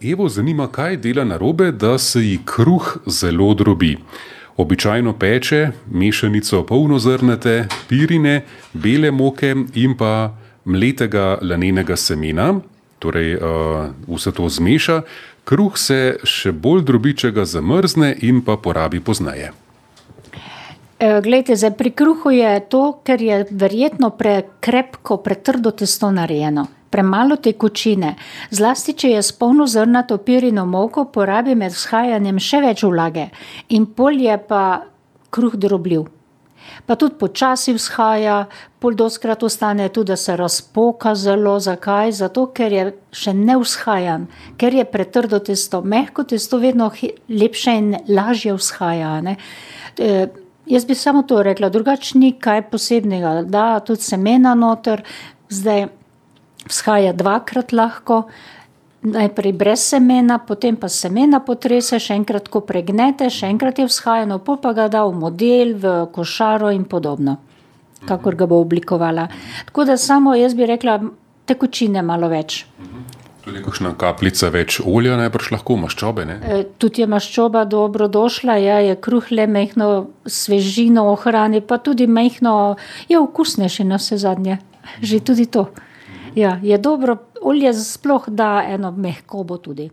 Evo zanima, kaj dela narobe, da se ji kruh zelo drobi. Običajno peče mešanico polnozrnate, pirine, bele moke in pa mletega lanenega semena, torej uh, vse to zmeša. Kruh se še bolj drobi, če ga zamrzne in pa porabi pozneje. E, glejte, zdaj pri kruhu je to, ker je verjetno prekrepko, pretrdo testo narejeno premalo tekočine. Zlasti, če je spolno zrnato pirino moko, porabi med vzhajanjem še več vlage in pol je pa kruh drobljiv. Pa tudi počasi vzhaja, pol doskrat ostane tudi, da se razpoka zelo. Zakaj? Zato, ker je še ne vzhajan, ker je pretrdo testo. Mehko testo vedno lepše in lažje vzhaja. E, jaz bi samo to rekla, drugače ni kaj posebnega, da tudi semena noter. Zdaj, vzhaja dvakrat lahko, najprej brez semena, potem pa semena potrese, še enkrat, ko pregnete, še enkrat je vzhajano, pol pa ga da v model, v košaro in podobno, kakor ga bo oblikovala. Tako da samo jaz bi rekla, tekočine malo več. Tudi kakšna kapljica več olja, najbrž lahko maščobe. E, tudi je maščoba dobro došla, ja, je kruh le mehko svežino ohrani, pa tudi mehko je okusnejši na vse zadnje. Že tudi to. Ja, je dobro, olje sploh da eno mehko bo tudi.